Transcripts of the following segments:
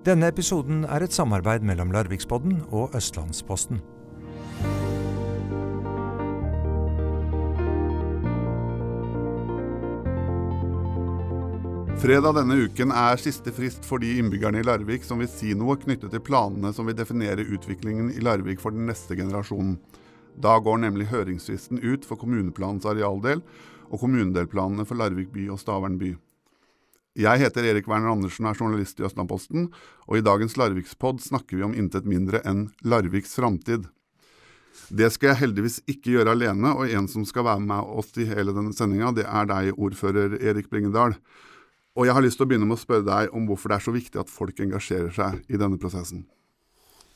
Denne episoden er et samarbeid mellom Larviksbodden og Østlandsposten. Fredag denne uken er siste frist for de innbyggerne i Larvik som vil si noe knyttet til planene som vil definere utviklingen i Larvik for den neste generasjonen. Da går nemlig høringsfristen ut for kommuneplanens arealdel og kommunedelplanene for Larvik by og Stavern by. Jeg heter Erik Werner Andersen og er journalist i Østlandposten, og i dagens Larvikspod snakker vi om intet mindre enn Larviks framtid. Det skal jeg heldigvis ikke gjøre alene, og en som skal være med oss i hele denne sendinga, det er deg, ordfører Erik Bringedal. Og jeg har lyst til å begynne med å spørre deg om hvorfor det er så viktig at folk engasjerer seg i denne prosessen.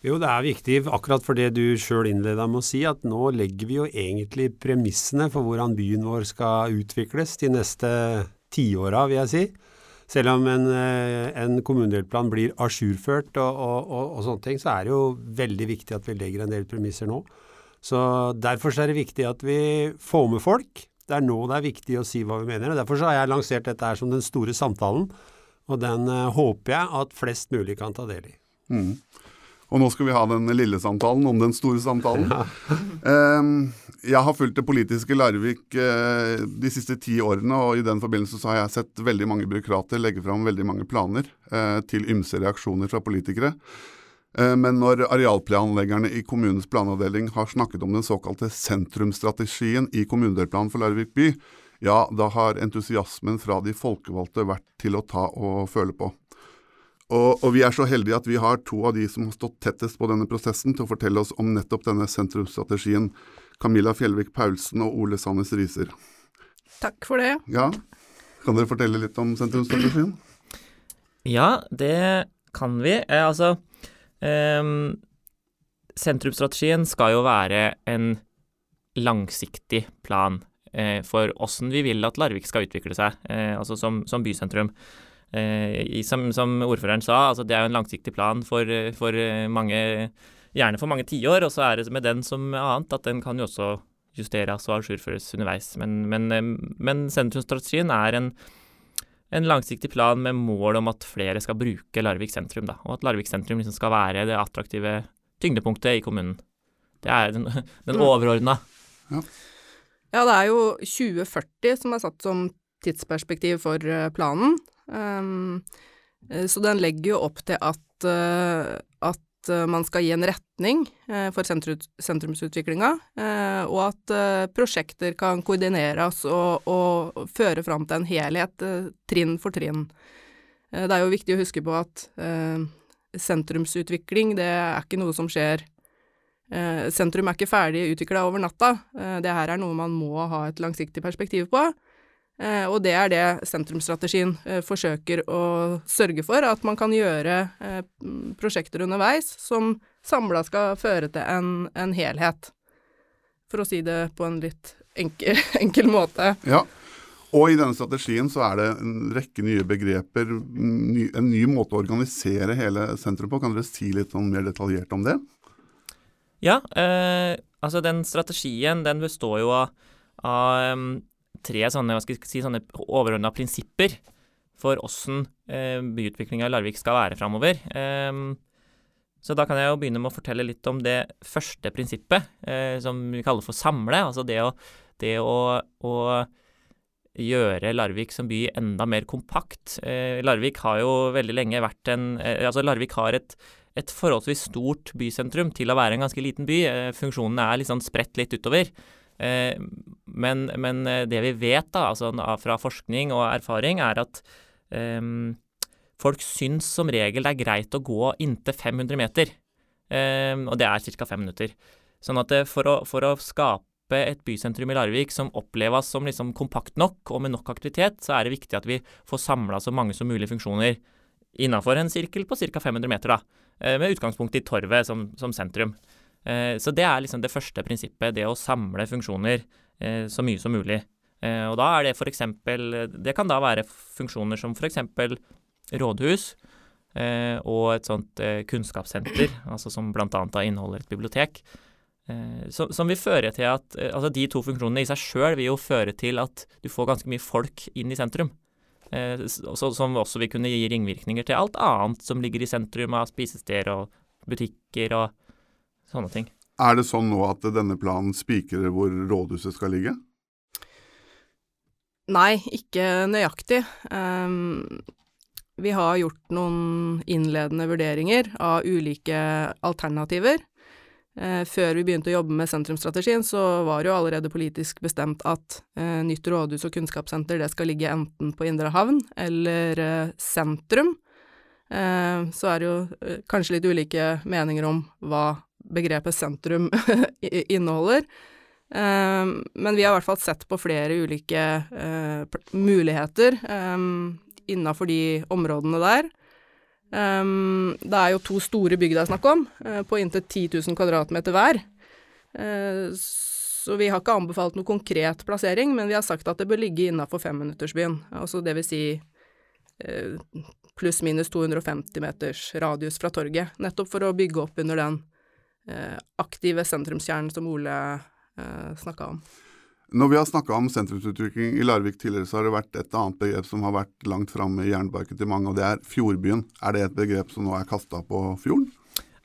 Jo, det er viktig akkurat for det du sjøl innleda med å si, at nå legger vi jo egentlig premissene for hvordan byen vår skal utvikles de neste tiåra, vil jeg si. Selv om en, eh, en kommunedelplan blir ajourført og, og, og, og, sånne ting, så er det jo veldig viktig at vi legger en del premisser nå. Så Derfor er det viktig at vi får med folk. Det er nå det er viktig å si hva vi mener. og Derfor har jeg lansert dette her som den store samtalen. Og den uh, håper jeg at flest mulig kan ta del i. Mm. Og nå skal vi ha den lille samtalen om den store samtalen. Ja. um, jeg har fulgt det politiske Larvik uh, de siste ti årene, og i den forbindelse så har jeg sett veldig mange byråkrater legge fram veldig mange planer uh, til ymse reaksjoner fra politikere. Eh, men når arealplanleggerne i kommunens planavdeling har snakket om den såkalte sentrumsstrategien i kommunedelplanen for Larvik by, ja, da har entusiasmen fra de folkevalgte vært til å ta og føle på. Og, og, vi er så heldige at vi har to av de som har stått tettest på denne prosessen til å fortelle oss om nettopp denne sentrumsstrategien. Camilla Fjellvik Paulsen og Ole Sandnes Riser. Takk for det. Ja, Kan dere fortelle litt om sentrumsstrategien? Ja, det kan vi. Eh, altså, eh, sentrumsstrategien skal jo være en langsiktig plan eh, for åssen vi vil at Larvik skal utvikle seg, eh, altså som, som bysentrum. Eh, som, som, ordføreren sa, altså det er jo en langsiktig plan for, for mange Gjerne for mange tiår, og så er det med den som annet at den kan jo også justeres og ajourføres underveis. Men, men, men sentrumsstrategien er en en langsiktig plan med mål om at flere skal bruke Larvik sentrum, da, og at Larvik sentrum liksom skal være det attraktive tyngdepunktet i kommunen. Det er den, den overordna. Ja. ja, det er jo 2040 som er satt som tidsperspektiv for eh, planen. Um, så den legger jo opp til at, uh, at Eh, man skal gi en retning eh, for sentrumsutviklinga, eh, og at prosjekter kan koordineres og, og føre fram til en helhet, trinn for trinn. Det er jo viktig å huske på at sentrumsutvikling, det er ikke noe som skjer Sentrum er ikke ferdig utvikla over natta. Det her er noe man må ha et langsiktig perspektiv på. Eh, og det er det sentrumsstrategien eh, forsøker å sørge for, at man kan gjøre eh, prosjekter underveis som samla skal føre til en, en, helhet. For å si det på en litt enkel, enkel måte. Ja, og i denne strategien så er det en rekke nye begreper, ny, en ny måte å organisere hele sentrum på. Kan dere si litt sånn mer detaljert om det? Ja, eh, altså den strategien den består jo av, av tre sånne, si, sånne overordna prinsipper for åssen eh, byutviklinga i Larvik skal være framover. Eh, så da kan jeg jo begynne med å fortelle litt om det første prinsippet, eh, som vi kaller for samle. Altså det å, det å, å gjøre Larvik som by enda mer kompakt. Eh, Larvik har jo veldig lenge vært en eh, Altså Larvik har et, et forholdsvis stort bysentrum til å være en ganske liten by. Eh, funksjonene er sånn spredt litt utover. Eh, men, men, eh, det vi vet da, altså fra forskning og erfaring, er at um, folk syns som regel det er greit å gå inntil 500 meter. Um, og det er ca. fem minutter. Sånn at for å, for å, skape et bysentrum i Larvik som oppleves som liksom kompakt nok og med nok aktivitet, så er det viktig at vi får samla så mange som mulig funksjoner innafor en sirkel på ca. 500 meter, da, med utgangspunkt i Torvet som, som sentrum. Eh, så det er liksom det første prinsippet, det å samle funksjoner eh, så mye som mulig. Eh, og da er det f.eks. Det kan da være funksjoner som f.eks. rådhus og et sånt kunnskapssenter, altså som bl.a. inneholder et bibliotek. Som, vil føre til at altså De to funksjonene i seg sjøl vil jo føre til at du får ganske mye folk inn i sentrum. Som også vil kunne gi ringvirkninger til alt annet som ligger i sentrum av spisesteder og butikker og sånne ting. Er det sånn nå at denne planen spikrer hvor rådhuset skal ligge? Nei, ikke nøyaktig. Um, vi har gjort noen innledende vurderinger av ulike alternativer. Uh, før vi begynte å jobbe med sentrumsstrategien, så var det jo allerede politisk bestemt at uh, nytt rådhus og kunnskapssenter det skal ligge enten på Indre Havn eller uh, sentrum. Eh, så er det jo kanskje litt ulike meninger om hva begrepet sentrum inneholder. Eh, men vi har i hvert fall sett på flere ulike muligheter innafor de områdene der. Um, det er jo to store bygg det er snakk om, uh, på inntil 10 000 kvadratmeter hver. Uh, så vi har ikke anbefalt noe konkret plassering, men vi har sagt at det bør ligge innafor femminuttersbyen. Altså det vil si pluss-minus 250 meters radius fra torget. Nettopp for å bygge opp under den aktive sentrumskjernen som Ole eh, snakka om. Når vi har snakka om sentrumsutvikling i Larvik tidligere, så har det vært et annet begrep som har vært langt framme i jernbarken til mange, og det er fjordbyen. Er det et begrep som nå er kasta på fjorden?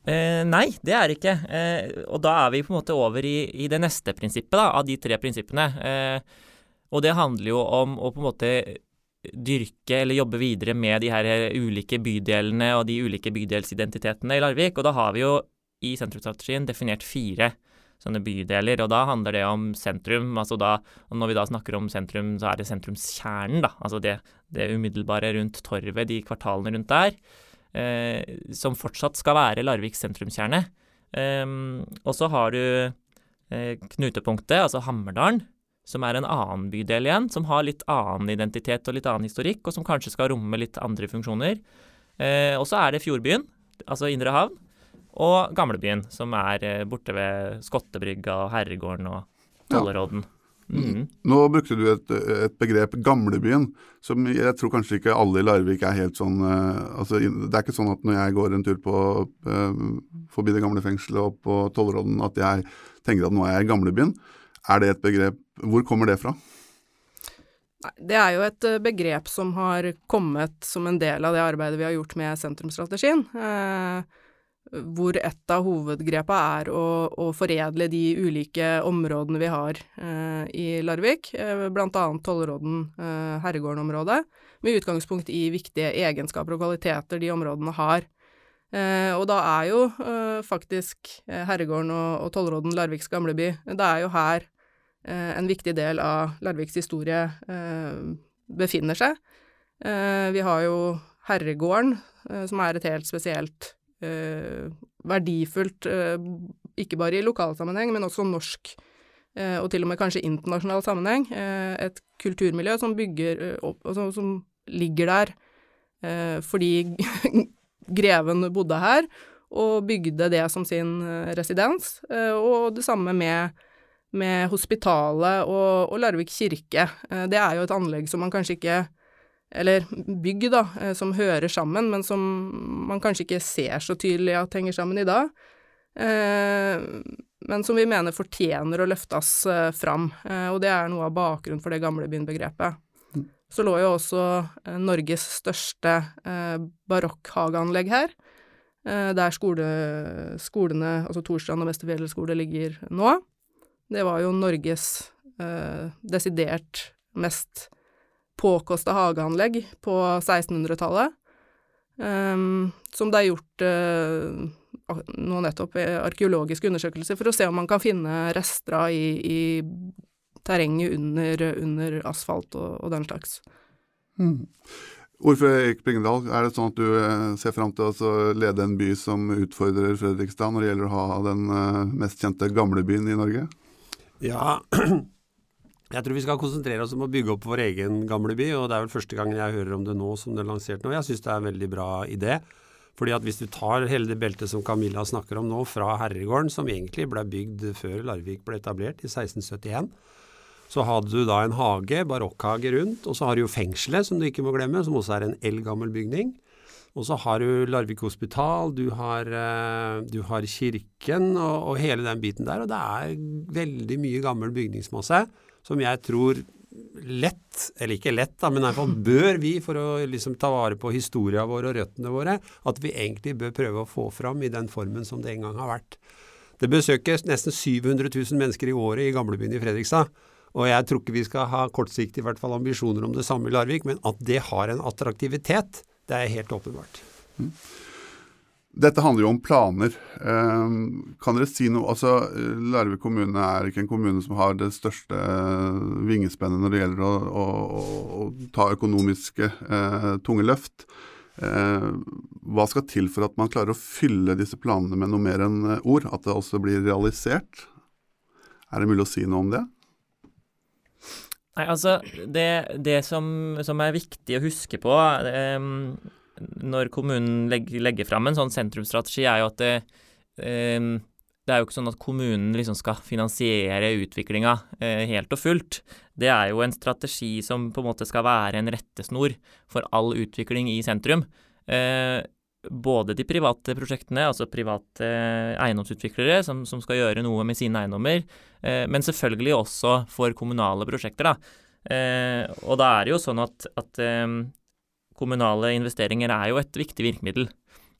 Eh, nei, det er det ikke. Eh, og da er vi på en måte over i, i det neste prinsippet da, av de tre prinsippene. Eh, og det handler jo om å på en måte dyrke eller jobbe videre med de her ulike bydelene og de ulike bydelsidentitetene i Larvik. Og da har vi jo i sentrumsstrategien definert fire sånne bydeler. Og da handler det om sentrum. altså da, Når vi da snakker om sentrum, så er det sentrumskjernen. da, Altså det, det umiddelbare rundt torvet, de kvartalene rundt der. Eh, som fortsatt skal være Larviks sentrumskjerne. Eh, og så har du eh, knutepunktet, altså Hammerdalen. Som er en annen bydel igjen, som har litt annen identitet og litt annen historikk, og som kanskje skal romme litt andre funksjoner. Eh, og så er det Fjordbyen, altså Indre Havn og Gamlebyen, som er eh, borte ved Skottebrygga og Herregården og Tollerodden. Ja. Mm. Nå brukte du et, et, begrep Gamlebyen, som jeg tror kanskje ikke alle i Larvik er helt sånn uh, altså, Det er ikke sånn at når jeg går en tur på, uh, forbi det gamle fengselet og på Tollerodden, at jeg tenker at nå er jeg i Gamlebyen. Er det et begrep Hvor kommer det fra? Det er jo et begrep som har kommet som en del av det arbeidet vi har gjort med sentrumsstrategien. Uh, hvor et av hovedgrepa er å, å, foredle de ulike områdene vi har eh, i Larvik, eh, bl.a. Tollråden, eh, Herregården-området, med utgangspunkt i viktige egenskaper og kvaliteter de områdene har. Eh, og da er jo eh, faktisk eh, Herregården og, og Tollråden Larviks gamleby Det er jo her eh, en viktig del av Larviks historie befinner seg. vi har jo Herregården, som er et helt spesielt eh, verdifullt, eh, ikke bare i lokalsammenheng, men også norsk, eh, og til og med kanskje internasjonal sammenheng. Eh, et kulturmiljø som bygger eh, opp, altså, som ligger der eh, fordi greven bodde her, og bygde det som sin residens, og det samme med med hospitalet og, og Larvik kirke. Det er jo et anlegg som man kanskje ikke eller bygg, da, eh, som hører sammen, men som man kanskje ikke ser så tydelig at henger sammen i dag. Eh, men som vi mener fortjener å løftes eh, fram, og det er noe av bakgrunnen for det gamle byen-begrepet. Mm. Så lå jo også Norges største barokkhageanlegg her, der skole, skolene, altså Torstrand og Vesterfjell skole, ligger nå. Det var jo Norges desidert mest påkosta hageanlegg på 1600-tallet, um, ehm, som det er gjort uh, nå nettopp arkeologiske undersøkelser for å se om man kan finne rester av i, i terrenget under, under asfalt og, og, den slags. Mm. Ordfører Eik Bringedal, er det sånn at du eh, ser fram til å lede en by som utfordrer Fredrikstad når det gjelder å ha den eh, mest kjente gamlebyen i Norge? Ja, Jeg tror vi skal konsentrere oss om å bygge opp vår egen gamle by, og det er vel første gangen jeg hører om det nå som det er lansert nå. Jeg syns det er en veldig bra idé. Fordi at hvis du tar hele det beltet som Camilla snakker om nå, fra Herregården, som egentlig ble bygd før Larvik ble etablert, i 1671, så hadde du da en hage, barokkhage rundt, og så har du jo fengselet, som du ikke må glemme, som også er en eldgammel bygning. Og så har du Larvik hospital, du har, eh, du har kirken og, og, hele den biten der. Og det er veldig mye gammel bygningsmasse som jeg tror lett, eller ikke lett, da, men i hvert fall bør vi, for å liksom ta vare på historia vår og røttene våre, at vi egentlig bør prøve å få fram i den formen som det en gang har vært. Det besøkes nesten 700 000 mennesker i året i gamlebyen i Fredrikstad. Og jeg tror ikke vi skal ha kortsiktig i hvert fall ambisjoner om det samme i Larvik, men at det har en attraktivitet, det er helt åpenbart. Mm. Dette handler jo om planer. Eh, kan dere si noe altså Larvik kommune er ikke en kommune som har det største eh, vingespennet når det gjelder å, å, å ta økonomiske eh, tunge løft. Eh, hva skal til for at man klarer å fylle disse planene med noe mer enn eh, ord? At det også blir realisert? Er det mulig å si noe om det? Nei, altså Det, det som, som, er viktig å huske på um, når kommunen legger, legger fram en sånn sentrumsstrategi, er jo at det, eh, det er jo ikke sånn at kommunen liksom skal finansiere utviklinga eh, helt og fullt. Det er jo en strategi som på en måte skal være en rettesnor for all utvikling i sentrum. Eh, både de private prosjektene, altså private eiendomsutviklere som, som skal gjøre noe med sine eiendommer, eh, men selvfølgelig også for kommunale prosjekter. Da. Eh, og da er det jo sånn at, at eh, kommunale investeringer er jo et viktig virkemiddel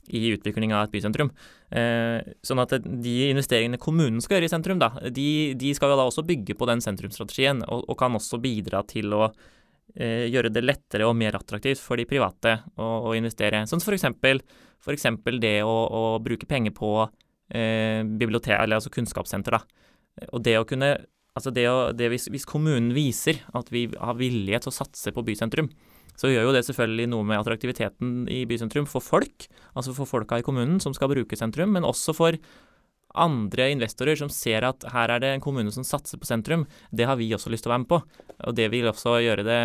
i utvikling av et bysentrum. Eh, sånn at de investeringene kommunen skal gjøre i sentrum, da, de, de skal jo da også bygge på den sentrumsstrategien, og, og kan også bidra til å eh, gjøre det lettere og mer attraktivt for de private å, å investere. Sånn som f.eks. det å, å, bruke penger på eh, bibliotek, eller altså kunnskapssenter. Da. Og det å kunne Altså det å, det hvis, hvis, kommunen viser at vi har vilje til å satse på bysentrum, så gjør jo det selvfølgelig noe med attraktiviteten i bysentrum for folk, altså for folka i kommunen som skal bruke sentrum, men også for andre investorer som ser at her er det en kommune som satser på sentrum, det har vi også lyst til å være med på. Og det vil også gjøre det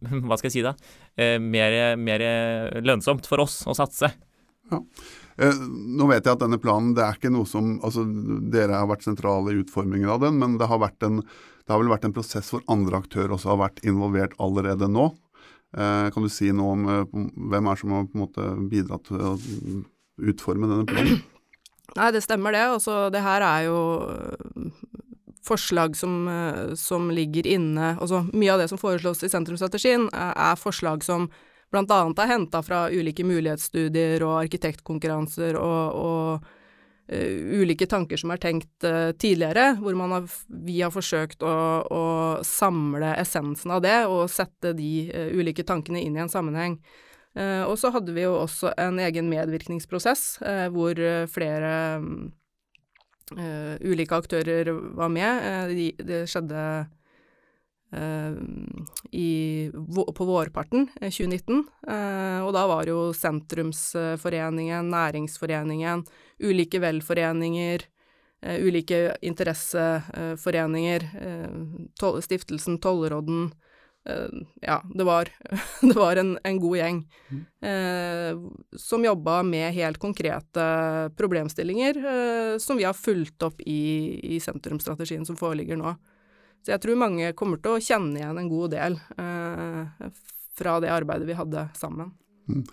hva skal jeg si da, eh, mer, mer lønnsomt for oss å satse. Ja. Eh, nå vet jeg at denne planen det er ikke noe som altså Dere har vært sentrale i utformingen av den, men det har, en, det har vel vært en prosess hvor andre aktører også har vært involvert allerede nå. Eh, kan du si noe om hvem er som har på en måte bidratt til å utforme denne planen? Nei, det stemmer det. Altså, det her er jo øh, forslag som, som, ligger inne Altså, mye av det som foreslås i sentrumsstrategien, er forslag som bl.a. er henta fra ulike mulighetsstudier og arkitektkonkurranser og, og ulike tanker som er tenkt uh, tidligere, hvor har, vi har forsøkt å, å, samle essensen av det og sette de uh, ulike tankene inn i en sammenheng. Eh, og så hadde vi jo også en egen medvirkningsprosess eh, hvor eh, flere ulike aktører var med. det skjedde i, på vårparten 2019. og da var jo Sentrumsforeningen, Næringsforeningen, ulike velforeninger, ulike interesseforeninger, Stiftelsen Tollråden, ja, det var, det var en, en, god gjeng uh, som jobba med helt konkrete problemstillinger som vi har fulgt opp i, i sentrumsstrategien som foreligger nå. Så jeg tror mange kommer til å kjenne igjen en god del fra det arbeidet vi hadde sammen. Mm.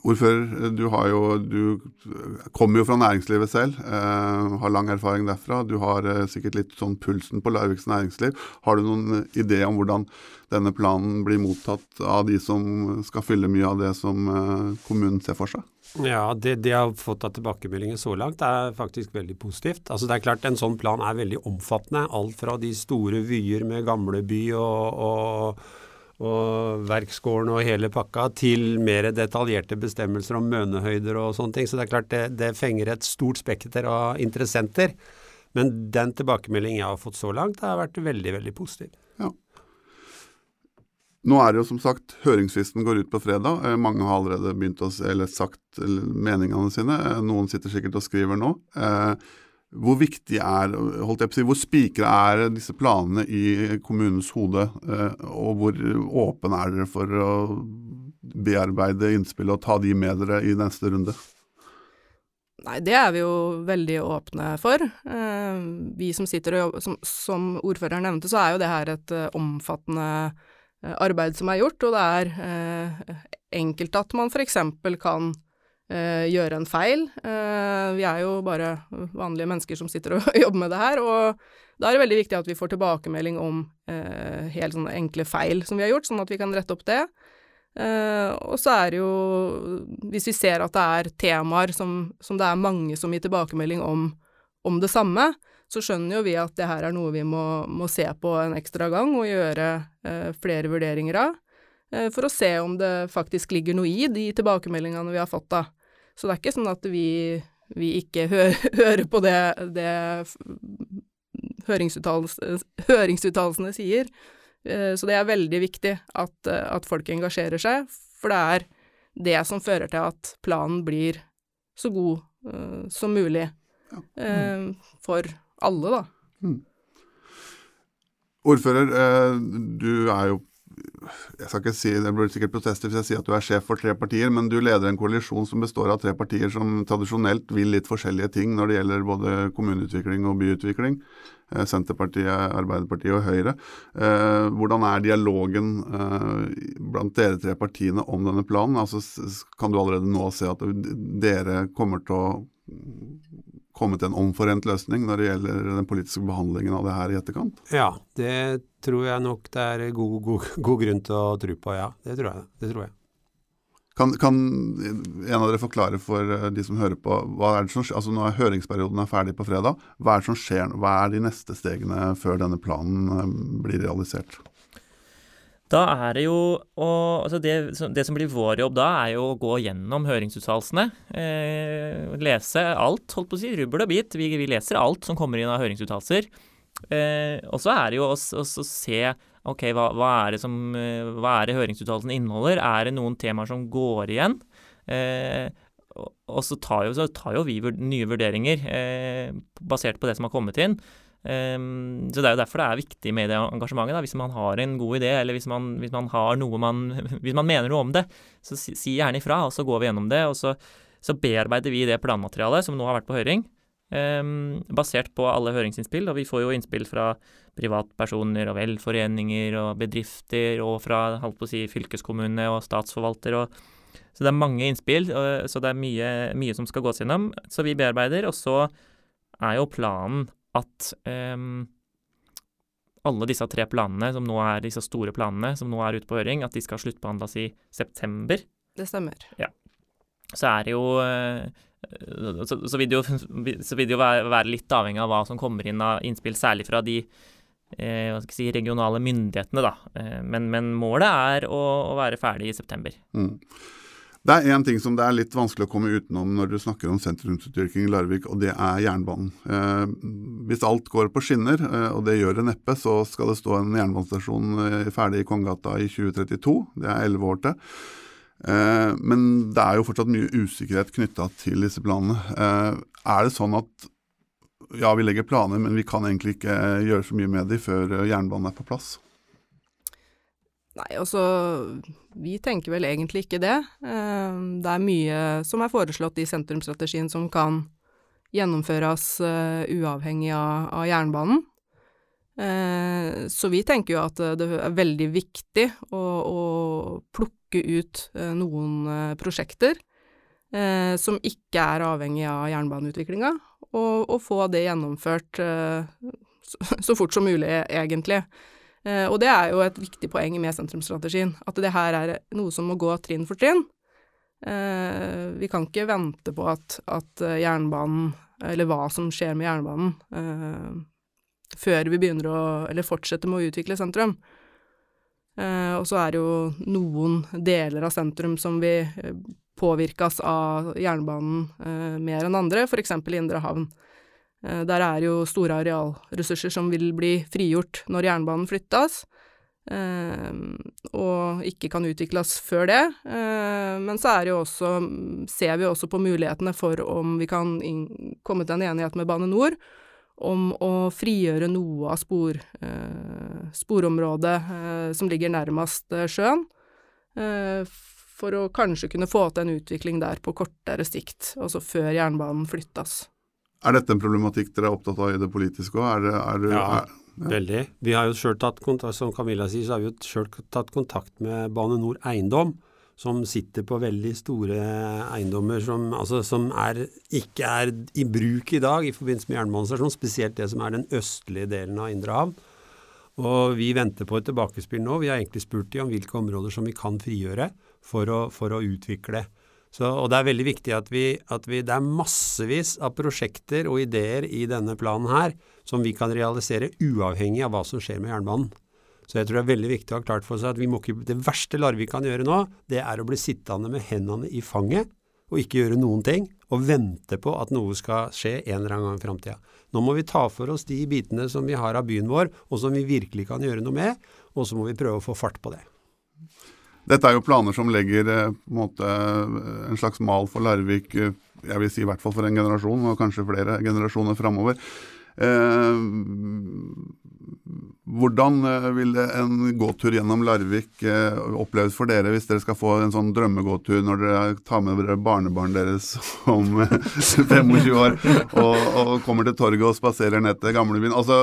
Ordfører, du, jo, du kommer jo fra næringslivet selv, eh, har lang erfaring derfra. Du har eh, sikkert litt sånn pulsen på Larviks næringsliv. Har du noen idé om hvordan denne planen blir mottatt av de som skal fylle mye av det som eh, kommunen ser for seg? Ja, det de har fått av tilbakemeldinger så langt er faktisk veldig positivt. Altså det er klart En sånn plan er veldig omfattende. Alt fra de store vyer med gamleby og, og og verksgården og hele pakka, til mer detaljerte bestemmelser om mønehøyder og sånne ting. Så det er klart det, det fenger et stort spekter av interessenter. Men den tilbakemeldingen jeg har fått så langt, har vært veldig, veldig positiv. Ja. Nå er det jo som sagt, høringsfristen går ut på fredag. Eh, mange har allerede begynt å eller sagt meningene sine. Eh, noen sitter sikkert og skriver nå. Eh, hvor viktig er, holdt jeg på å si, hvor spikra er disse planene i kommunens hode, eh, og hvor åpen er dere for å bearbeide innspill og ta de med dere i neste runde? Nei, det er vi jo veldig åpne for. Eh, vi som sitter og jobber, som, som ordføreren nevnte, så er jo det her et eh, omfattende arbeid som er gjort, og det er enkelt at man f.eks. kan gjøre en feil. Eh, vi er jo bare vanlige mennesker som sitter og jobber med det her, og da er det veldig viktig at vi får tilbakemelding om eh, helt sånne enkle feil som vi har gjort, sånn at vi kan rette opp det. Og så er det jo Hvis vi ser at det er temaer som, som det er mange som gir tilbakemelding om, om, det samme, så skjønner jo vi at det her er noe vi må, må se på en ekstra gang og gjøre uh, flere vurderinger av. Uh, for å se om det faktisk ligger noe i de tilbakemeldingene vi har fått, da. Så det er ikke sånn at vi, vi ikke hø hører på det, det høringsuttalelsene sier. Eh, så det er veldig viktig at, at, folk engasjerer seg, for det er det som fører til at planen blir så god uh, som mulig ja. mm. uh, for alle, da. Mm. Ordfører, uh, du er jo jeg skal ikke si, Det blir sikkert protester hvis jeg sier at du er sjef for tre partier, men du leder en koalisjon som består av tre partier som tradisjonelt vil litt forskjellige ting når det gjelder både kommuneutvikling og byutvikling. Eh, Senterpartiet, Arbeiderpartiet og Høyre. Eh, hvordan er dialogen eh, blant dere tre partiene om denne planen? Altså, kan du allerede nå se at dere kommer til å komme til en omforent løsning når det gjelder den politiske behandlingen av det her i etterkant? Ja, det tror jeg nok det er god, god, god grunn til å tro på, ja. Det tror jeg. Det tror jeg. Kan, kan, en av dere forklare for eh, de som hører på, hva er det som altså nå er høringsperioden er ferdig på fredag. Hva er det som skjer, hva er de neste stegene før denne planen eh, blir realisert? Da er det jo å altså det, det, som blir vår jobb da, er jo å gå gjennom høringsuttalelsene. Eh, lese alt, holdt på å si, rubbel og bit. Vi, vi leser alt som kommer inn av høringsuttalelser. Eh, og så er det jo å, se ok, hva, hva, er det som, eh, hva er det høringsuttalelsen inneholder? Er det noen temaer som går igjen? Eh, og så tar, jo, så tar jo, vi nye vurderinger eh, basert på det som har kommet inn. Um, så Det er jo derfor det er viktig med det engasjementet. Da. Hvis man har en god idé, eller hvis man, hvis man har noe man Hvis man mener noe om det, så si, si, gjerne ifra, og så går vi gjennom det. Og så, så, bearbeider vi det planmaterialet som nå har vært på høring, um, basert på alle høringsinnspill. Og vi får jo innspill fra privatpersoner og velforeninger og bedrifter, og fra holdt på å si, fylkeskommune og statsforvalter. og så det er mange innspill, så det er mye, mye som skal gås gjennom. Så vi bearbeider, og så er jo planen at um, alle disse tre planene, som nå er disse store planene som nå er ute på høring, at de skal sluttbehandles i september. Det stemmer. Ja. Så er det jo eh, så, så, vil det jo, så vil det jo være, være, litt avhengig av hva som kommer inn av innspill, særlig fra de eh, hva skal jeg si, regionale myndighetene, da. Eh, men, men, målet er å, å, være ferdig i september. Mm. Det er én ting som det er litt vanskelig å komme utenom når du snakker om sentrumsutvikling i Larvik, og det er jernbanen. Eh, hvis alt går på skinner, eh, og det gjør det neppe, så skal det stå en jernbanestasjon eh, ferdig i Kongegata i 2032. Det er elleve år til. Eh, men det er jo fortsatt mye usikkerhet knytta til disse planene. Eh, er det sånn at ja, vi legger planer, men vi kan egentlig ikke gjøre så mye med dem før jernbanen er på plass? Nei, altså vi tenker vel egentlig ikke det. Eh, det er mye som er foreslått i sentrumsstrategien som kan gjennomføres eh, uavhengig av, jernbanen. Eh, så vi tenker jo at det er veldig viktig å, å plukke ut noen prosjekter som ikke er avhengig av jernbaneutviklinga, og, og, få det gjennomført så fort som mulig, egentlig. Eh, og det er jo et viktig poeng med sentrumsstrategien, at det her er noe som må gå trinn for trinn. Eh, vi kan ikke vente på at, at jernbanen, eller hva som skjer med jernbanen, eh, før vi begynner å, eller fortsetter med å utvikle sentrum. og så er det jo noen deler av sentrum som vil påvirkes av jernbanen mer enn andre, f.eks. Indre havn. Eh, der er jo store arealressurser som vil bli frigjort når jernbanen flyttes, eh, og ikke kan utvikles før det. Eh, men så også, ser vi også på mulighetene for om vi kan komme til en enighet med Bane NOR om å frigjøre noe av spor, sporområdet som ligger nærmest sjøen, for å kanskje kunne få til en utvikling der på kortere sikt, altså før jernbanen flyttes. Er dette en problematikk dere er opptatt av i det politiske òg? ja, ja, veldig. Vi har jo selv tatt kontakt, som Camilla sier, så har vi jo selv tatt kontakt med Bane Nor Eiendom, som sitter på veldig store eiendommer som, altså, som er, ikke er i bruk i dag i forbindelse med jernbanestasjonen, spesielt det som er den østlige delen av Indre havn. Og vi venter på et tilbakespill nå. Vi har egentlig spurt dem om hvilke områder som vi kan frigjøre for å, for å utvikle. Så, og det er veldig viktig at vi, at vi, Det er massevis av prosjekter og ideer i denne planen her som vi kan realisere uavhengig av hva som skjer med jernbanen. Så jeg tror det er veldig viktig å ha klart for seg at vi må ikke, det verste Larvik kan gjøre nå, det er å bli sittende med hendene i fanget og ikke gjøre noen ting, og vente på at noe skal skje en eller annen gang i framtida. Nå må vi ta for oss de bitene som vi har av byen vår, og som vi virkelig kan gjøre noe med, og så må vi prøve å få fart på det. Dette er jo planer som legger eh, en, måte, en slags mal for Larvik, eh, jeg vil si i hvert fall for en generasjon, og kanskje flere generasjoner framover. Eh, hvordan eh, vil en gåtur gjennom Larvik eh, oppleves for dere hvis dere skal få en sånn drømmegåtur når dere tar med dere barnebarnet deres om 25 år og, og kommer til torget og spaserer ned til gamlebyen? Altså,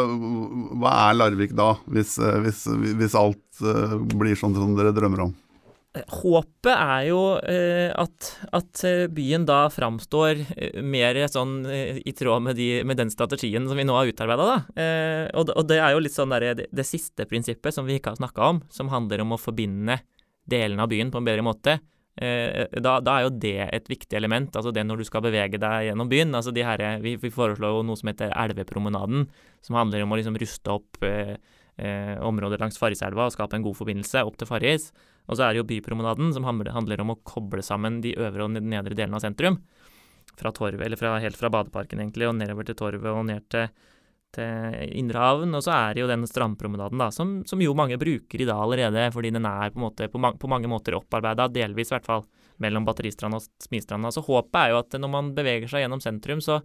hva er Larvik da, hvis, hvis, hvis alt blir sånn som dere drømmer om? Håpet er jo eh, at, at, eh, byen da framstår eh, mer sånn eh, i tråd med, de, med, den strategien som vi nå har utarbeida. Eh, og, og, det er jo litt sånn derre det, det, siste prinsippet som vi ikke har snakka om, som handler om å forbinde delene av byen på en bedre måte. Eh, da, da, er jo det et viktig element, altså det når du skal bevege deg gjennom byen. altså de her, Vi, vi foreslår jo noe som heter Elvepromenaden, som handler om å liksom ruste opp områder langs Farriselva og skape en god forbindelse opp til Farris. Og så er det jo Bypromenaden, som handler om å koble sammen de øvre og nedre delene av sentrum. Fra torvet, eller fra, helt fra badeparken egentlig, og nedover til torvet og ned til, til Indre havn. Og så er det jo den strandpromenaden, da, som, som, jo mange bruker i dag allerede, fordi den er på, måte, på, på mange måter opparbeida, delvis i hvert fall, mellom Batteristranda og Smistranda. Så håpet er jo at når man beveger seg gjennom sentrum, så,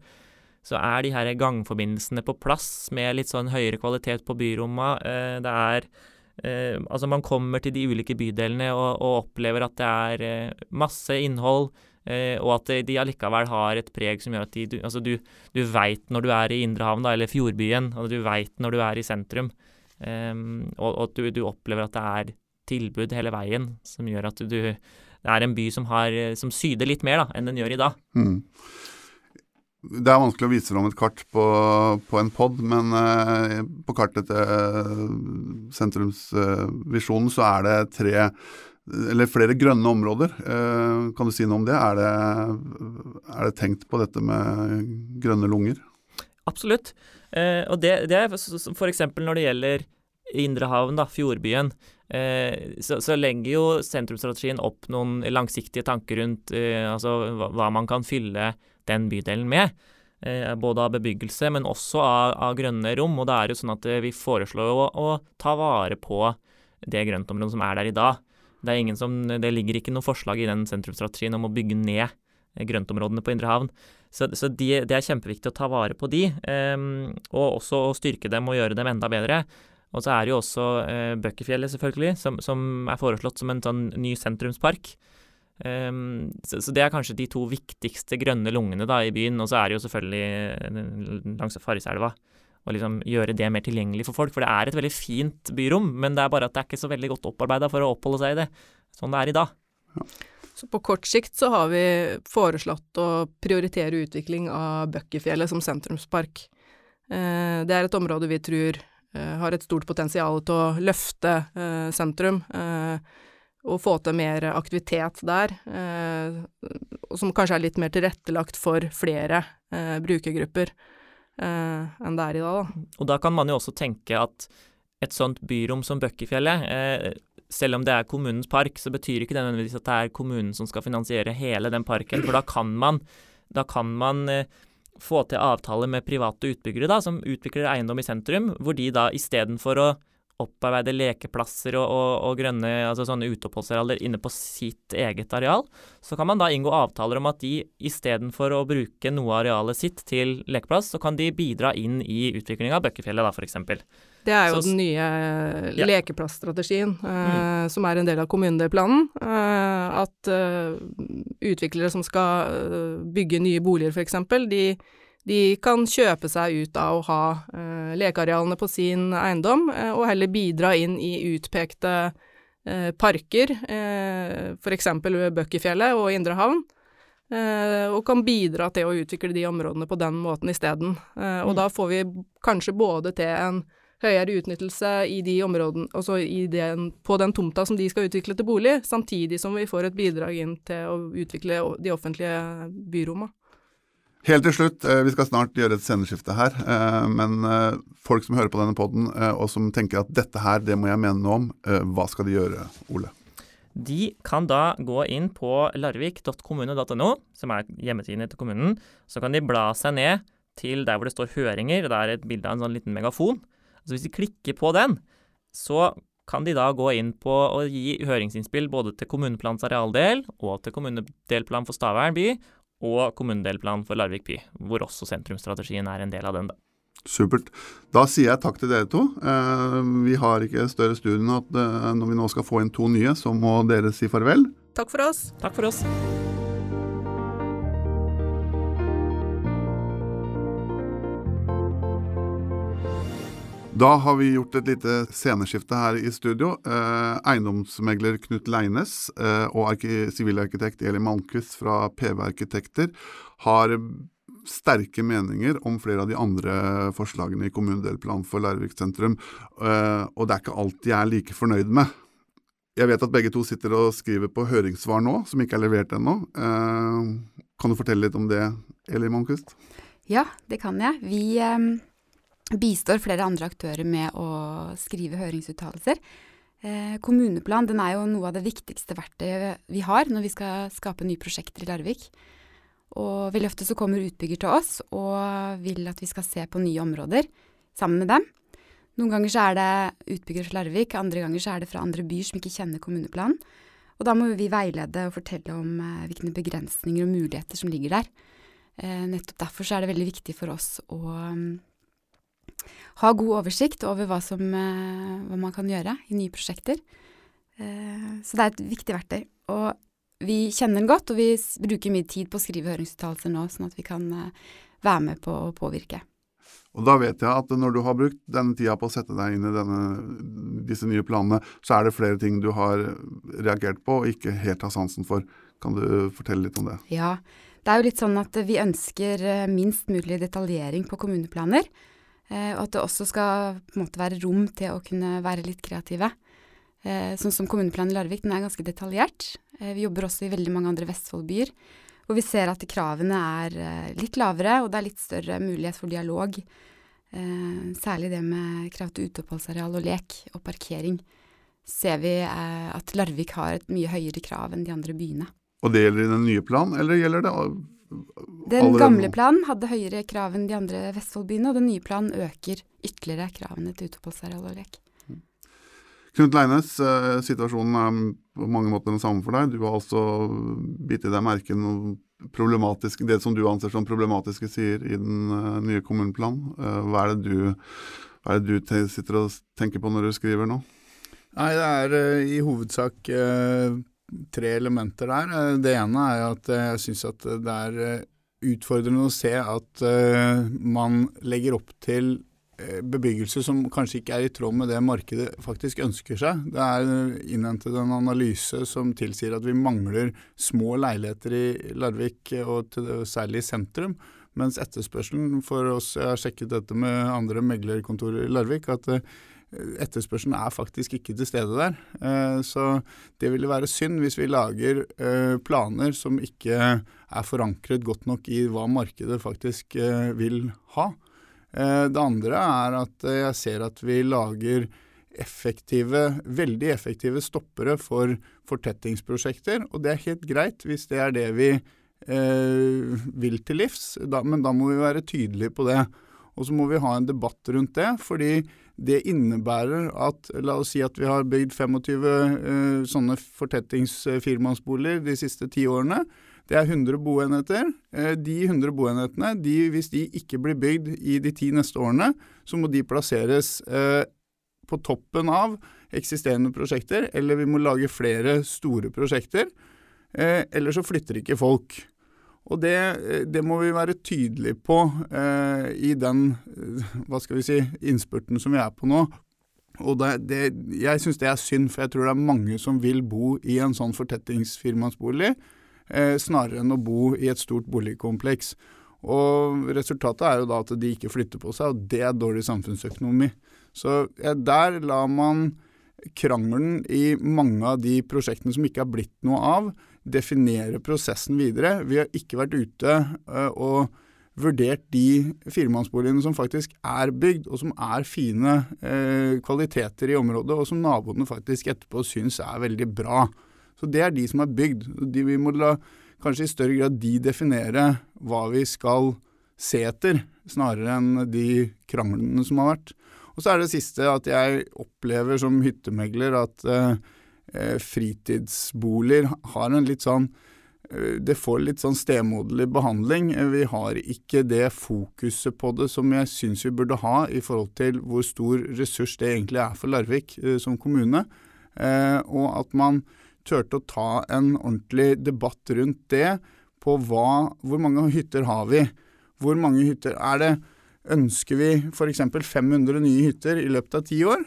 så er de her gangforbindelsene på plass med litt sånn høyere kvalitet på byromma. Eh, det er eh, Altså, man kommer til de ulike bydelene og, og opplever at det er eh, masse innhold, eh, og at de allikevel har et preg som gjør at de Du, altså du, du veit når du er i Indre havn, eller Fjordbyen, og du veit når du er i sentrum, eh, og, og, at du, du, opplever at det er tilbud hele veien som gjør at du Det er en by som, har, som syder litt mer da, enn den gjør i dag. Mm. Det er vanskelig å vise fram et kart på, på en pod, men eh, på kartet til eh, sentrumsvisjonen eh, så er det tre eller flere grønne områder. Eh, kan du si noe om det? Er, det? er det tenkt på dette med grønne lunger? Absolutt. Eh, og det, det er f.eks. når det gjelder Indrehavn, fjordbyen, eh, så, så, legger jo sentrumsstrategien opp noen langsiktige tanker rundt altså hva, man kan fylle den bydelen med. Eh, både av bebyggelse, men også av, av, grønne rom. Og det er jo sånn at eh, vi foreslår å, å ta vare på det grøntområdet som er der i dag. Det, som, det, ligger ikke noe forslag i den sentrumsstrategien om å bygge ned eh, grøntområdene på Indre havn. Så, så de, det er kjempeviktig å ta vare på de, um, og også å styrke dem og gjøre dem enda bedre. Og så er det jo også uh, Bøkkefjellet, selvfølgelig, som, som, er foreslått som en sånn ny sentrumspark. Um, så, så, det er kanskje de to viktigste grønne lungene da, i byen. Og så er det jo selvfølgelig eh, langs Farriselva. Å liksom gjøre det mer tilgjengelig for folk. For det er et veldig fint byrom, men det er bare at det er ikke så veldig godt opparbeida for å oppholde seg i det. Sånn det er i dag. Ja. Så på kort sikt så har vi foreslått å prioritere utvikling av Bøkkefjellet som sentrumspark. Eh, det er et område vi tror eh, har et stort potensial til å løfte eh, sentrum. Eh, og få til mer aktivitet der, eh, som kanskje er litt mer tilrettelagt for flere eh, brukergrupper eh, enn det er i dag. Da. Og da kan man jo også tenke at et sånt byrom som Bøkkefjellet, eh, selv om det er kommunens park, så betyr ikke det nødvendigvis at det er kommunen som skal finansiere hele den parken, for da kan man, da kan man eh, få til avtaler med private utbyggere da, som utvikler eiendom i sentrum, hvor de da istedenfor å opparbeide lekeplasser og, og, og grønne altså sånne uteoppholdsarealer inne på sitt eget areal, så kan man da inngå avtaler om at de istedenfor å bruke noe av arealet sitt til lekeplass, så kan de bidra inn i utviklinga av Bøkkefjellet, da, f.eks. Det er jo så, den nye ja. lekeplassstrategien uh, mm. som er en del av kommunedelplanen. Uh, at uh, utviklere som skal bygge nye boliger, f.eks., de de kan kjøpe seg ut av å ha eh, lekearealene på sin eiendom, eh, og heller bidra inn i utpekte eh, parker, eh, f.eks. ved Bøkkefjellet og Indre Havn. Eh, og kan bidra til å utvikle de områdene på den måten isteden. Eh, og Mm. da får vi kanskje både til en høyere utnyttelse i de områdene, altså i den, på den tomta som de skal utvikle til bolig, samtidig som vi får et bidrag inn til å utvikle de offentlige byrommene. Helt til slutt, eh, vi skal snart gjøre et sceneskifte her, eh, men eh, folk som hører på denne poden og som tenker at dette her, det må jeg mene noe om, hva skal de gjøre, Ole? De kan da gå inn på larvik.kommune.no, som er hjemmesiden til kommunen. Så kan de bla seg ned til der hvor det står høringer, og det er et bilde av en sånn liten megafon. Så hvis de klikker på den, så kan de da gå inn på og gi høringsinnspill både til kommuneplanens arealdel og til kommunedelplan for Stavern by og kommunedelplan for Larvik by, hvor også sentrumsstrategien er en del av den. da. Supert. Da sier jeg takk til dere to. Eh, vi har ikke større studie enn at eh, når vi nå skal få inn to nye, så må dere si farvel. Takk for oss. Takk for oss. Da har vi gjort et lite sceneskifte her i studio. Eh, eiendomsmegler Knut Leines eh, og arki- sivilarkitekt Eli Malmquist fra PV Arkitekter har sterke meninger om flere av de andre forslagene i kommunedelplan for Larvik sentrum, eh, og det er ikke alt de er like fornøyd med. Jeg vet at begge to sitter og skriver på høringssvar nå, som ikke er levert ennå. Eh, kan du fortelle litt om det, Eli Malmquist? Ja, det kan jeg. Vi eh, bistår flere andre aktører med å skrive høringsuttalelser. Eh, kommuneplan den er jo noe av det viktigste verktøyet vi har når vi skal skape nye prosjekter i Larvik. Og veldig ofte så kommer utbygger til oss og vil at vi skal se på nye områder sammen med dem. Noen ganger så er det utbygger fra Larvik, andre ganger så er det fra andre byer som ikke kjenner kommuneplanen. Og da må vi veilede og fortelle om eh, hvilke begrensninger og muligheter som ligger der. Eh, nettopp derfor så er det veldig viktig for oss å mm, ha god oversikt over hva, som, eh, hva man kan gjøre i nye prosjekter. Eh, så det er et viktig verktøy. Og vi kjenner den godt, og vi bruker mye tid på å skrive høringsuttalelser nå, sånn at vi kan eh, være med på å påvirke. Og da vet jeg at når du har brukt denne tida på å sette deg inn i denne, disse nye planene, så er det flere ting du har reagert på og ikke helt har sansen for. Kan du fortelle litt om det? Ja, det er jo litt sånn at vi ønsker minst mulig detaljering på kommuneplaner. Eh, Og at det også skal på en måte være rom til å kunne være litt kreative. Eh, Sånn som kommuneplanen i Larvik, den er ganske detaljert. Eh, Vi jobber også i veldig mange andre Vestfold-byer. Hvor vi ser at kravene er litt lavere, og det er litt større mulighet for dialog. Særlig det med krav til uteoppholdsareal og lek og parkering. Ser vi at Larvik har et mye høyere krav enn de andre byene. Og det gjelder i den nye planen, eller gjelder det Den gamle planen hadde høyere krav enn de andre Vestfold-byene, og den nye planen øker ytterligere kravene til uteoppholdsareal og lek. Knut Leines, eh, situasjonen er på mange måter den samme for deg. Du har altså bitt i deg merke noe problematisk, det som du anser som problematiske sider i den eh, nye kommuneplanen. Eh, hva er det du, hva er det du sitter og tenker på når du skriver nå? Nei, det er i hovedsak tre elementer der. Eh, det ene er at eh, jeg syns at det er eh, utfordrende å se at man legger opp til bebyggelse som kanskje ikke er i tråd med det markedet faktisk ønsker seg. Det er innhentet en analyse som tilsier at vi mangler små leiligheter i Larvik, og særlig i sentrum. Mens etterspørselen for oss, jeg har sjekket dette med andre meglerkontorer i Larvik, at etterspørselen er faktisk ikke til stede der. Eh, Så det ville være synd hvis vi lager eh, planer som ikke er forankret godt nok i hva markedet faktisk eh, vil ha. Det andre er at jeg ser at vi lager effektive, veldig effektive stoppere for fortettingsprosjekter, og det er helt greit hvis det er det vi vil til livs, men da må vi være tydelige på det. Og så må vi ha en debatt rundt det, fordi det innebærer at La oss si at vi har bygd 25 uh, sånne fortettingsfirmannsboliger de siste ti årene. Det er 100 boenheter. Uh, de 100 boenhetene, de, hvis de ikke blir bygd i de ti neste årene, så må de plasseres uh, på toppen av eksisterende prosjekter, eller vi må lage flere store prosjekter. Eh, eller så flytter ikke folk. Og det, eh, det må vi være tydelige på eh, i den eh, hva skal vi si, innspurten som vi er på nå. Og det, det, jeg syns det er synd, for jeg tror det er mange som vil bo i en sånn fortettingsfirmansbolig, eh, snarere enn å bo i et stort boligkompleks. Og resultatet er jo da at de ikke flytter på seg, og det er dårlig samfunnsøkonomi. Så eh, der lar man krangelen i mange av de prosjektene som ikke har blitt noe av, definere prosessen videre. Vi har ikke vært ute uh, og vurdert de firemannsboligene som faktisk er bygd, og som er fine uh, kvaliteter i området, og som naboene faktisk etterpå syns er veldig bra. Så det er de som er bygd. De, vi må la kanskje i større grad de definere hva vi skal se etter, snarere enn de kranglene som har vært. Og så er det siste at jeg opplever som hyttemegler at eh, eh fritidsboliger har en litt sånn eh, det får litt sånn stemoderlig behandling. Vi har ikke det fokuset på det som jeg syns vi burde ha i forhold til hvor stor ressurs det egentlig er for Larvik eh, som kommune. Eh, og at man turte å ta en ordentlig debatt rundt det på hva, hvor mange hytter har vi? Hvor mange hytter er det? Ønsker vi f.eks. 500 nye hytter i løpet av ti år?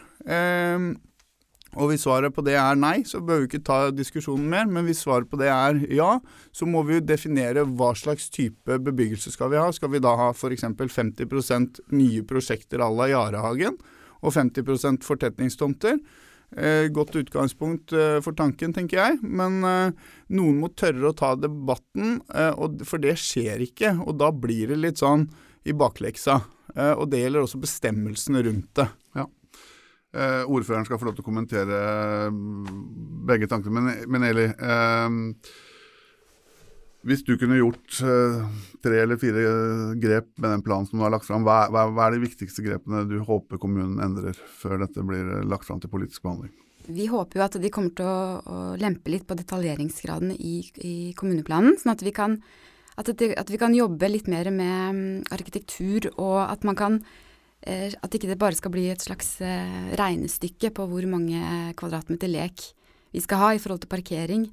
Og hvis svaret på det er nei, så bør vi ikke ta diskusjonen mer. Men hvis svaret på det er ja, så må vi jo definere hva slags type bebyggelse skal vi ha. Skal vi da ha f.eks. 50% nye prosjekter à la Jarehagen og 50 fortetningstomter? Eh, godt utgangspunkt eh, for tanken, tenker jeg. Men eh, noen må tørre å ta debatten, eh, og, for det skjer ikke. Og da blir det litt sånn i bakleksa. Eh, og det gjelder også bestemmelsene rundt det. Ja. Eh, ordføreren skal få lov til å kommentere mm, begge tankene. Men, men Eli, eh, hvis du kunne gjort eh, tre eller fire grep med den planen som du har lagt fram, hva, hva, er de viktigste grepene du håper kommunen endrer før dette blir lagt fram til politisk behandling? Vi håper jo at de kommer til å, å lempe litt på detaljeringsgraden i, i kommuneplanen, sånn at vi kan at, det, at, vi kan jobbe litt mer med mm, arkitektur, og at man kan At ikke det bare skal bli et slags eh, regnestykke på hvor mange kvadratmeter lek vi skal ha i forhold til parkering,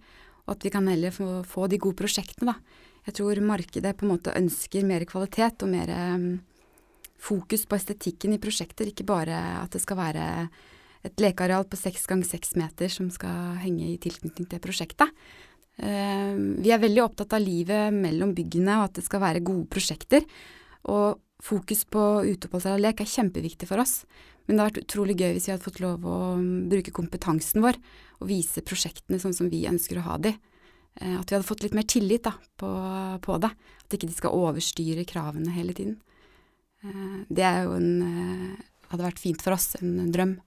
og at vi kan heller få, få de gode prosjektene, da. Jeg tror markedet på en måte ønsker mer kvalitet og mer um, fokus på estetikken i prosjekter, ikke bare at det skal være et lekeareal på seks ganger seks meter som skal henge i tilknytning til prosjektet. Eh, vi er veldig opptatt av livet mellom byggene og at det skal være gode prosjekter. Og fokus på uteopphold og lek er kjempeviktig for oss. Men det hadde vært utrolig gøy hvis vi hadde fått lov å mm, bruke kompetansen vår og vise prosjektene sånn som vi ønsker å ha de. Eh, at vi hadde fått litt mer tillit da, på, på, det. At ikke de skal overstyre kravene hele tiden. Eh, det er jo en, hadde vært fint for oss, en drøm.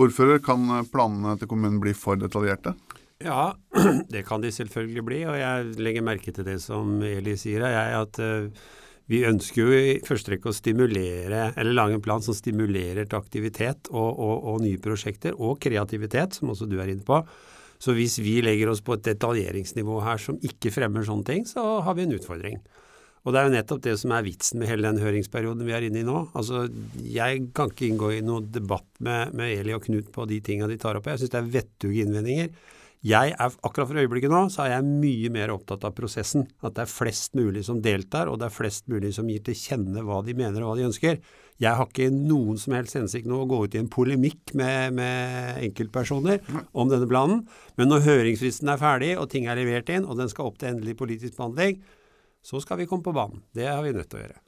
Ordfører, kan planene til kommunen bli for detaljerte? Ja, det kan de selvfølgelig bli. Og jeg legger merke til det som Eli sier, jeg, at uh, vi ønsker jo i første rekke å stimulere, eller lage en plan som stimulerer til aktivitet og, og, og, nye prosjekter, og kreativitet, som også du er inne på. Så hvis vi legger oss på et detaljeringsnivå her som ikke fremmer sånne ting, så har vi en utfordring. Og det er jo nettopp det som er vitsen med hele den høringsperioden vi er inne i nå. Altså, Jeg kan ikke inngå i noen debatt med, med Eli og Knut på de tinga de tar opp. Jeg syns det er vettuge innvendinger. Jeg er, akkurat for øyeblikket nå, så er jeg mye mer opptatt av prosessen. At det er flest mulig som deltar, og det er flest mulig som gir til kjenne hva de mener og hva de ønsker. Jeg har ikke noen som helst hensikt nå å gå ut i en polemikk med, med enkeltpersoner om denne planen, men når høringsfristen er ferdig og ting er levert inn, og den skal opp til endelig politisk behandling, så skal vi komme på banen. Det har vi nødt til å gjøre.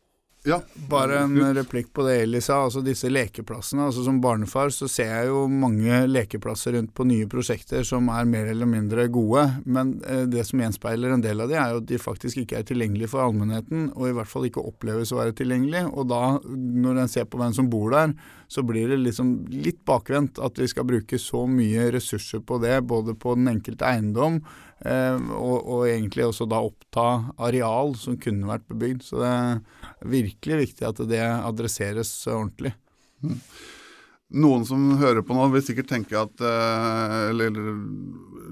Ja, Bare en replikk på det Eli sa. altså Disse lekeplassene. altså Som barnefar så ser jeg jo mange lekeplasser rundt på nye prosjekter som er mer eller mindre gode. Men eh, det som gjenspeiler en del av de, er jo at de faktisk ikke er tilgjengelige for allmennheten. Og i hvert fall ikke oppleves å være tilgjengelige. Og da, når en ser på hvem som bor der, så blir det liksom litt bakvendt at vi skal bruke så mye ressurser på det, både på den enkelte eiendom Eh, og, og, egentlig også da oppta areal som kunne vært bebygd. Så det er virkelig viktig at det adresseres ordentlig. Mm. Noen som hører på nå, vil sikkert tenke at eh, Eller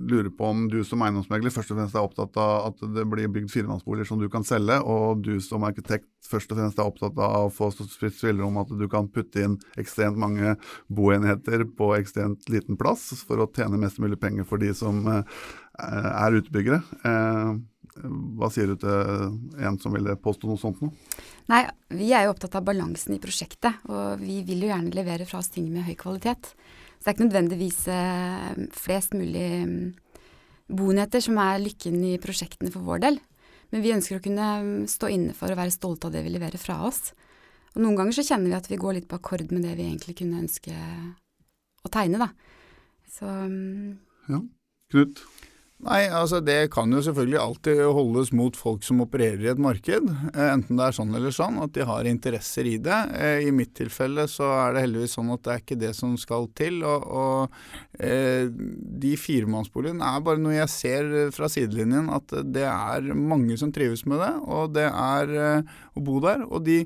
lurer på om du som eiendomsmegler først og fremst er opptatt av at det blir bygd firemannsboliger som du kan selge, og du som arkitekt først og fremst er opptatt av å få fritt spillerom at du kan putte inn ekstremt mange boenheter på ekstremt liten plass for å tjene mest mulig penger for de som eh, er utbyggere. Hva sier du til en som ville påstå noe sånt noe? Nei, vi er jo opptatt av balansen i prosjektet, og vi vil jo gjerne levere fra oss ting med høy kvalitet. Så det er ikke nødvendigvis eh, flest mulig bonheter som er lykken i prosjektene for vår del. Men vi ønsker å kunne mm, stå inne for og være stolte av det vi leverer fra oss. Og noen ganger så kjenner vi at vi går litt på akkord med det vi egentlig kunne ønske å tegne, da. Så mm, Ja. Knut? Nei, altså det kan jo selvfølgelig alltid holdes mot folk som opererer i et marked, eh, enten det er sånn eller sånn, at de har interesser i det. Eh, I mitt tilfelle så er det heldigvis sånn at det er ikke det som skal til. Og, og eh, de firemannsboligene er bare noe jeg ser fra sidelinjen, at det er mange som trives med det, og det er å bo der. og de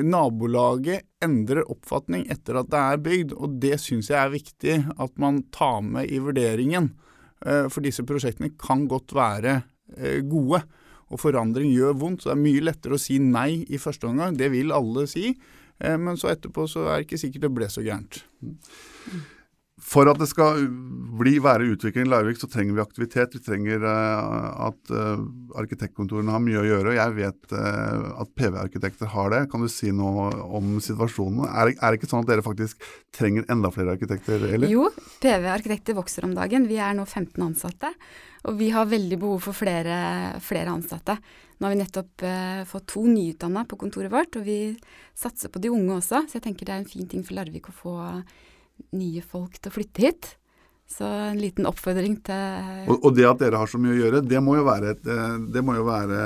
Nabolaget endrer oppfatning etter at det er bygd, og det syns jeg er viktig at man tar med i vurderingen. Eh, for disse prosjektene kan godt være eh, gode. Og forandring gjør vondt, så det er mye lettere å si nei i første omgang. Det vil alle si. Eh, men så etterpå så er det ikke sikkert det ble så gærent. For at det skal bli, være utvikling i Larvik, så trenger vi aktivitet. Vi trenger uh, at uh, arkitektkontorene har mye å gjøre. Jeg vet uh, at PV-arkitekter har det. Kan du si noe om situasjonen? Er, er, det ikke sånn at dere faktisk trenger enda flere arkitekter, eller? Jo, PV-arkitekter vokser om dagen. Vi er nå 15 ansatte. Og vi har veldig behov for flere, flere ansatte. Nå har vi nettopp fått to nyutdanna på kontoret vårt, og vi satser på de unge også. Så jeg tenker det er en fin ting for Larvik å få nye folk til å flytte hit. Så en liten oppfordring til og, og, det at dere har så mye å gjøre, det må jo være et, eh, det må jo være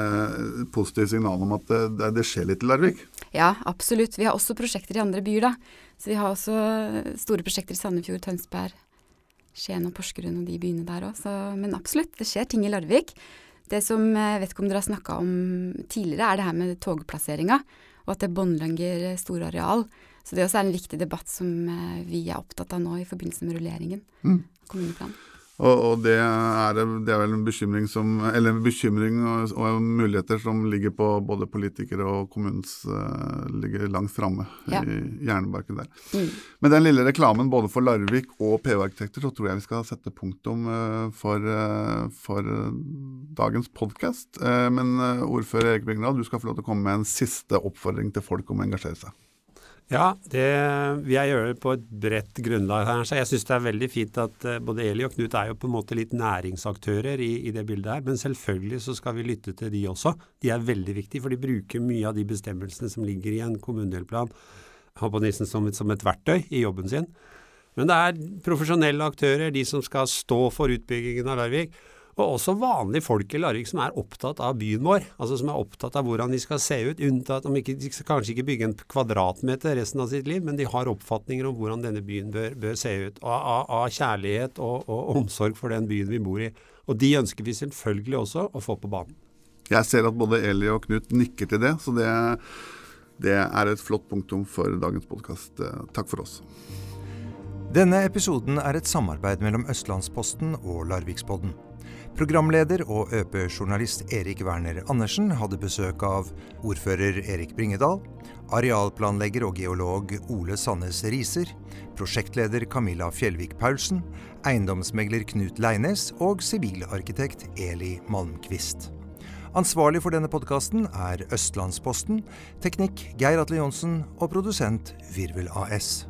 et positivt signal om at det, det, skjer litt i Larvik? Ja, absolutt. Vi har også prosjekter i andre byer, da. Så vi har også store prosjekter i Sandefjord, Tønsberg, Skien og Porsgrunn og de byene der òg. Men absolutt, det skjer ting i Larvik. Det som jeg vet ikke om dere har snakka om tidligere, er det her med togplasseringa. Og at det båndlegger store areal. Så det også er en viktig debatt som eh, vi er opptatt av nå i forbindelse med rulleringen mm. kommuneplanen. Og, og det, er, det, er, vel en bekymring, som, eller en bekymring og, og, muligheter som ligger på både politikere og kommunens uh, ligger langt framme ja. i hjernebarken der. Mm. Med den lille reklamen både for Larvik og PU-arkitekter, så tror jeg vi skal sette punktum uh, for, uh, for dagens podkast. men ordfører Erik Bringrad, du skal få lov til å komme med en siste oppfordring til folk om å engasjere seg. Ja, det vil jeg gjøre på et bredt grunnlag. her. Så jeg syns det er veldig fint at uh, både Eli og Knut er jo på en måte litt næringsaktører i, i, det bildet her. Men selvfølgelig så skal vi lytte til de også. De er veldig viktige, for de bruker mye av de bestemmelsene som ligger i en kommunedelplan som, som et verktøy i jobben sin. Men det er profesjonelle aktører, de som skal stå for utbyggingen av Larvik. Og også vanlige folk i Larvik som er opptatt av byen vår. Altså som er opptatt av hvordan de skal se ut. Unntatt om ikke, de skal kanskje ikke bygge en kvadratmeter resten av sitt liv, men de har oppfatninger om hvordan denne byen bør, bør se ut. Av, av, av kjærlighet og, og, omsorg for den byen vi bor i. Og de ønsker vi selvfølgelig også å få på banen. Jeg ser at både Eli og Knut nikker til det, så det, det er et flott punktum for dagens podkast. Takk for oss. Denne episoden er et samarbeid mellom Østlandsposten og Larvikspodden. Programleder og Øp-journalist Erik Werner Andersen hadde besøk av ordfører Erik Bringedal, arealplanlegger og geolog Ole Sandnes Riser, prosjektleder Camilla Fjellvik Paulsen, eiendomsmegler Knut Leines og sivilarkitekt Eli Malmquist. Ansvarlig for denne podkasten er Østlandsposten, teknikk Geir Atle Johnsen og produsent Virvel AS.